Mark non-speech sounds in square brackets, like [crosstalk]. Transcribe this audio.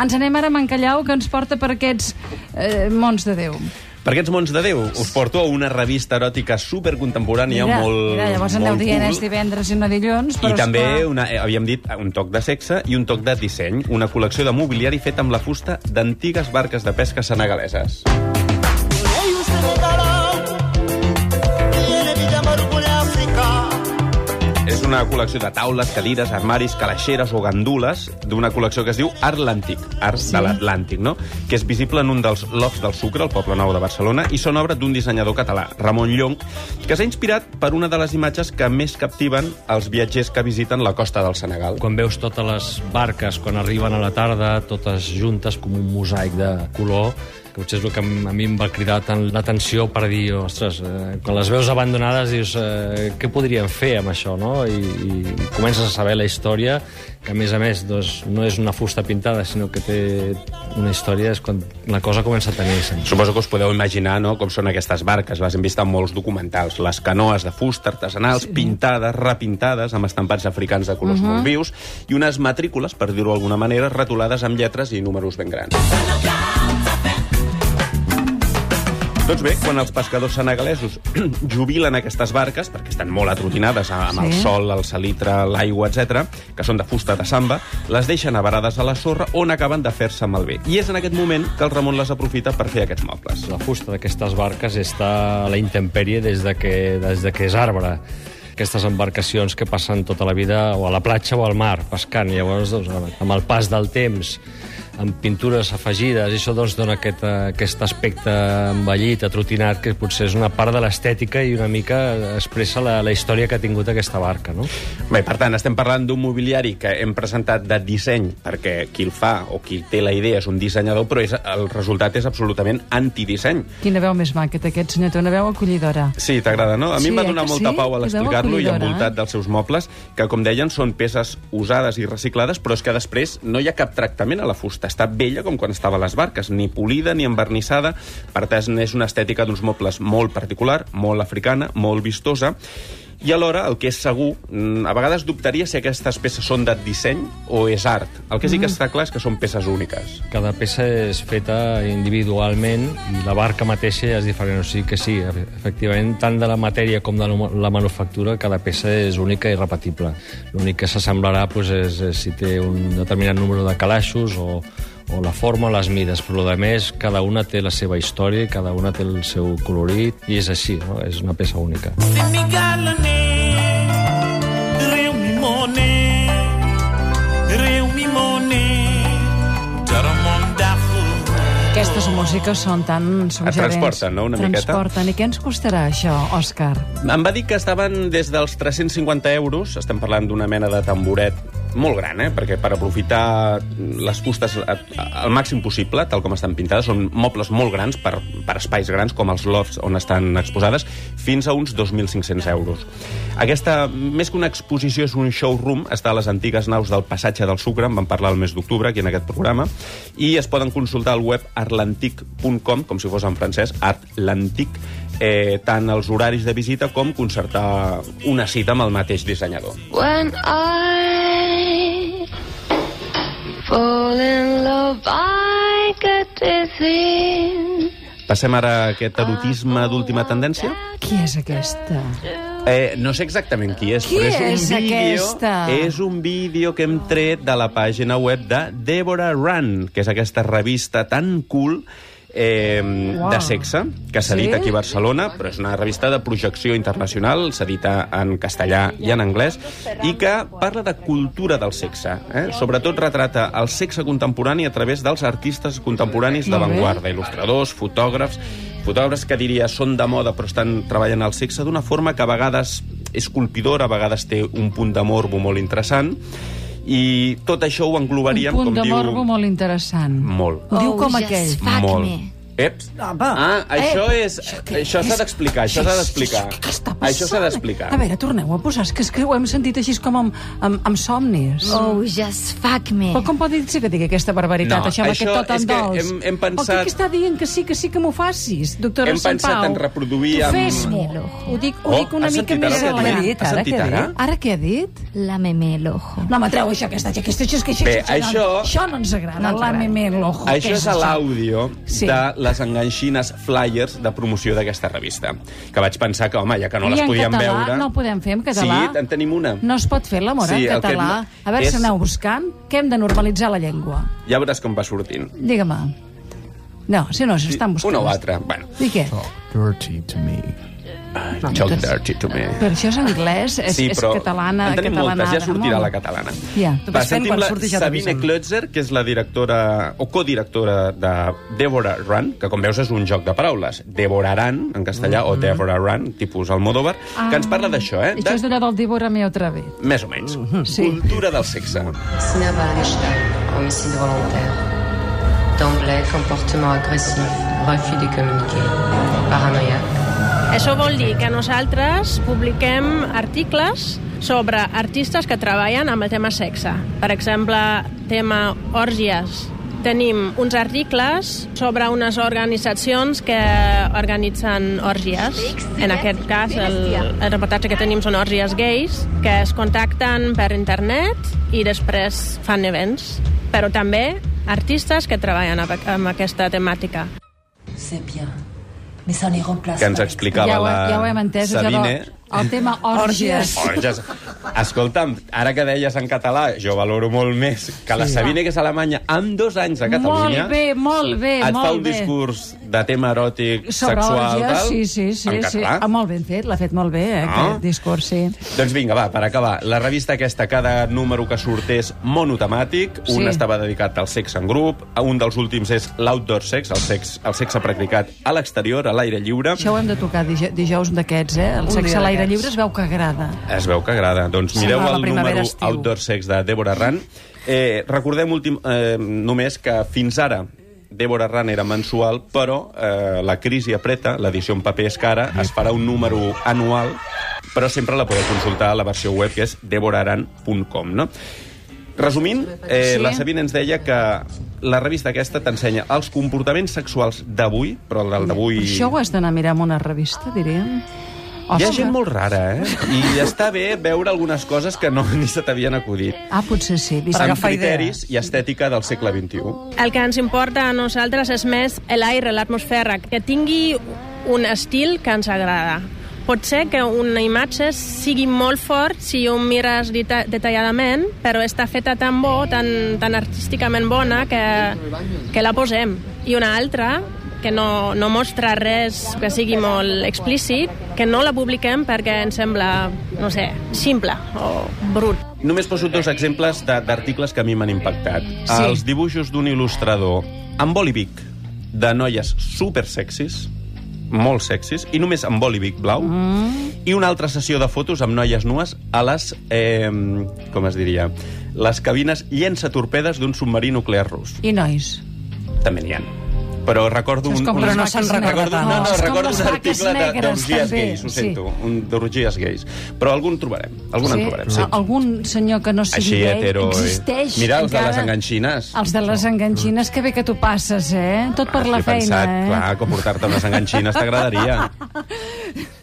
Ens anem ara a Mancallau, que ens porta per aquests eh, mons de Déu. Per aquests mons de Déu, us porto a una revista eròtica supercontemporània Mira, molt, mira, llavors molt dient cool. és divendres i no dilluns, però I també, esclar, una, eh, havíem dit, un toc de sexe i un toc de disseny. Una col·lecció de mobiliari feta amb la fusta d'antigues barques de pesca senegaleses. Ulei una col·lecció de taules, cadires, armaris, calaixeres o gandules d'una col·lecció que es diu Art Làntic, Art Sí. de l'Atlàntic, no? que és visible en un dels lofts del Sucre, al Poble Nou de Barcelona, i són obra d'un dissenyador català, Ramon Llong, que s'ha inspirat per una de les imatges que més captiven els viatgers que visiten la costa del Senegal. Quan veus totes les barques, quan arriben a la tarda, totes juntes com un mosaic de color, que potser és el que a mi em va cridar tant l'atenció per dir, ostres, eh, quan les veus abandonades dius, eh, què podríem fer amb això, no? I, I comences a saber la història, que a més a més doncs, no és una fusta pintada, sinó que té una història, és quan la cosa comença a tenir sentit. Suposo que us podeu imaginar no, com són aquestes barques. Les hem vist en molts documentals. Les canoes de fusta artesanals, sí. pintades, repintades, amb estampats africans de colors uh -huh. molt vius, i unes matrícules, per dir-ho d'alguna manera, retolades amb lletres i números ben grans. Doncs bé, quan els pescadors senegalesos [clears throat] jubilen aquestes barques, perquè estan molt atrotinades amb sí. el sol, el salitre, l'aigua, etc, que són de fusta de samba, les deixen avarades a la sorra on acaben de fer-se malbé. I és en aquest moment que el Ramon les aprofita per fer aquests mobles. La fusta d'aquestes barques està a la intempèrie des de que, des de que és arbre. Aquestes embarcacions que passen tota la vida o a la platja o al mar, pescant. Llavors, doncs, amb el pas del temps, amb pintures afegides, i això doncs, dona aquest, eh, aquest aspecte envellit, atrotinat, que potser és una part de l'estètica i una mica expressa la, la història que ha tingut aquesta barca, no? Bé, per tant, estem parlant d'un mobiliari que hem presentat de disseny, perquè qui el fa o qui té la idea és un dissenyador, però és, el resultat és absolutament antidisseny. Quina veu més maca té aquest senyor, té una veu acollidora. Sí, t'agrada, no? A mi Sí, em va eh donar que molta sí? pau a l'explicar-lo i envoltat eh? dels seus mobles, que, com deien, són peces usades i reciclades, però és que després no hi ha cap tractament a la fusta. Està vella com quan estava a les barques, ni polida ni envernissada. Per tant, és una estètica d'uns mobles molt particular, molt africana, molt vistosa, i alhora, el que és segur, mm, a vegades dubtaria si aquestes peces són de disseny o és art. El que sí que Mm. està clar és que són peces úniques. Cada peça és feta individualment i la barca mateixa és diferent. O sigui que sí, efectivament, tant de la matèria com de la manufactura, cada peça és única i repetible. L'únic que s'assemblarà doncs, és, és si té un determinat número de calaixos o, o la forma o les mides, però a més cada una té la seva història i cada una té el seu colorit i és així, no? és una peça única. Aquestes músiques són tan suggerents. transporten, no?, una miqueta. Transporten. I què ens costarà això, Òscar? Em va dir que estaven des dels 350 euros, estem parlant d'una mena de tamboret molt gran, eh? perquè per aprofitar les fustes al màxim possible, tal com estan pintades, són mobles molt grans per, per espais grans, com els lofts on estan exposades, fins a uns 2.500 euros. Aquesta, més que una exposició, és un showroom, està a les antigues naus del Passatge del Sucre, en vam parlar el mes d'octubre aquí en aquest programa, i es poden consultar al web artlantic.com, com si fos en francès, artlantic, eh, tant els horaris de visita com concertar una cita amb el mateix dissenyador. When I fall in love, I get dizzy. Passem ara a aquest erotisme d'última tendència? Qui és aquesta? Eh, no sé exactament qui és, Qui però és un és vídeo, aquesta? és un vídeo que hem tret de la pàgina web de Deborah Run, que és aquesta revista tan cool eh, Uau. de sexe, que s'edita Sí? aquí a Barcelona, però és una revista de projecció internacional, s'edita en castellà i en anglès, i que parla de cultura del sexe. Eh? Sobretot retrata el sexe contemporani a través dels artistes contemporanis d'avantguarda, il·lustradors, fotògrafs, fotògrafs que diria són de moda però estan treballant el sexe d'una forma que a vegades és colpidora, a vegades té un punt de morbo molt interessant, i tot això ho englobaríem, Un punt com de diu... morbo molt interessant. Molt. Ho diu Oh, com aquell. fuck molt. Eps. Va. Ah, això Eh, és... Això s'ha d'explicar, això s'ha d'explicar. Què està passant? Això s'ha d'explicar. A veure, torneu a posar, és que, és que ho hem sentit així com amb, amb, amb somnis. Oh, just fuck me. Però com pot ser que digui aquesta barbaritat, No, això amb això aquest tot és en que dolç? hem- hem pensat- O què, està dient que sí, que sí que m'ho facis, doctora Hem Sant pensat Pau? en reproduir Tu amb- Fes-m'ho. Ho dic, ho Oh, dic una has mica ara més què ha alegre. dit? Ara què ha ara? dit? Ara què ha dit? Lámeme el ojo. No, me treu això, aquesta, aquesta, això, això, Bé, això, això- això no ens agrada, No ens agrada. l'AMM, l'ojo. Això què és a això? l'àudio Sí. de les enganxines flyers de promoció d'aquesta revista. Que vaig pensar que, home, ja que no I les podíem català veure... no podem fer en català? Sí, en tenim una. No es pot fer l'amor Sí, en que català? no- A veure és- si aneu buscant, que hem de normalitzar la llengua. Ja veuràs com va sortint. Digue-me. No, si no, s'estan buscant. Una o altra. Bueno, I què? dirty to me. Talk dirty to me. Però això és anglès, és, sí, és però catalana, en tenim moltes, catalanada. ja sortirà molt. la catalana. Ja. Tu Va, sentim la surti ja Sabine. Klötzer, que és la directora o codirectora de Deborah Run, que com veus és un joc de paraules. Devoraran, en castellà, o Deborah Run, tipus Almodóvar, que ens parla d'això, eh? Això és De, d'allò del Dívora-me otra vez. més o menys. Sí. Cultura del sexe. Homicide volontaire. D'emblée, comportement agressif, refus de communiquer, paranoïaque. Això vol dir que nosaltres publiquem articles sobre artistes que treballen amb el tema sexe. Per exemple, tema òrgies. Tenim uns articles sobre unes organitzacions que organitzen òrgies. En aquest cas, el, el reportatge que tenim són òrgies gais, que es contacten per internet i després fan events. Però també artistes que treballen amb, aquesta temàtica. C'est bien. Que ens explicava Ja ho, la ja ho hem entès, Sabine. El tema òrgies. Orges. Escolta'm, ara que deies en català, jo valoro molt més que la Sabine, que és alemanya, amb dos anys a Catalunya... Molt bé, molt bé, et fa un bé. discurs de tema eròtic, Sobre sexual, òrgies, tal, sí, sí, sí. en sí. Ah, molt ben fet, l'ha fet molt bé, eh, Ah. aquest discurs, sí. Doncs vinga, va, per acabar. La revista aquesta, cada número que sortés monotemàtic, un Sí. estava dedicat al sexe en grup, un dels últims és l'outdoor sex, el sexe, el sexe practicat a l'exterior, a l'aire lliure. Això ho hem de tocar dij dijous d'aquests, eh? El Un sexe a l'aire d'aquests. lliure es veu que agrada. Es veu que agrada. Doncs mireu el número estiu. Outdoor Sex de Deborah Run. Eh, recordem últim, eh, només que fins ara Deborah Run era mensual, però eh, la crisi apreta, l'edició en paper és cara, es farà un número anual, però sempre la podeu consultar a la versió web, que és deboraran.com, no? Resumint, eh, Sí. la Sabina ens deia que la revista aquesta t'ensenya els comportaments sexuals d'avui, però el d'avui... Això ho has d'anar a mirar en una revista, diríem. Hi ha gent molt rara, eh? I està bé veure algunes coses que no [laughs] ni se t'havien acudit. Ah, potser sí. Vist... Amb criteris i estètica del segle XXI. El que ens importa a nosaltres és més l'aire, l'atmosfera, que tingui un estil que ens agrada. Pot ser que una imatge sigui molt fort si ho mires deta detalladament, però està feta tan bo, tan, tan artísticament bona, que, que la posem. I una altra, que no, no mostra res que sigui molt explícit, que no la publiquem perquè ens sembla, no sé, simple o brut. Només poso dos exemples de- d'articles que a mi m'han impactat. Sí. Els dibuixos d'un il·lustrador amb bolivic de noies super sexis, molt sexis, i només amb bolivic blau, mm. i una altra sessió de fotos amb noies nues a les, eh, com es diria, les cabines llença-torpedes d'un submarí nuclear rus. I nois. També n'hi ha. Però recordo un... com un... les Però no se'n recorda. No, no, recordo les un article d'orgies gais, ho Sí. sento, un d'orgies gais. Però algun trobarem, algun en trobarem, sí. Algun senyor que no sigui Així, gay hetero... eh? existeix Mira, els de les enganxines. Els de les enganxines, que bé que tu passes, eh? Tot per Has la pensat, feina, eh? Clar, que portar-te unes enganxines t'agradaria. [laughs]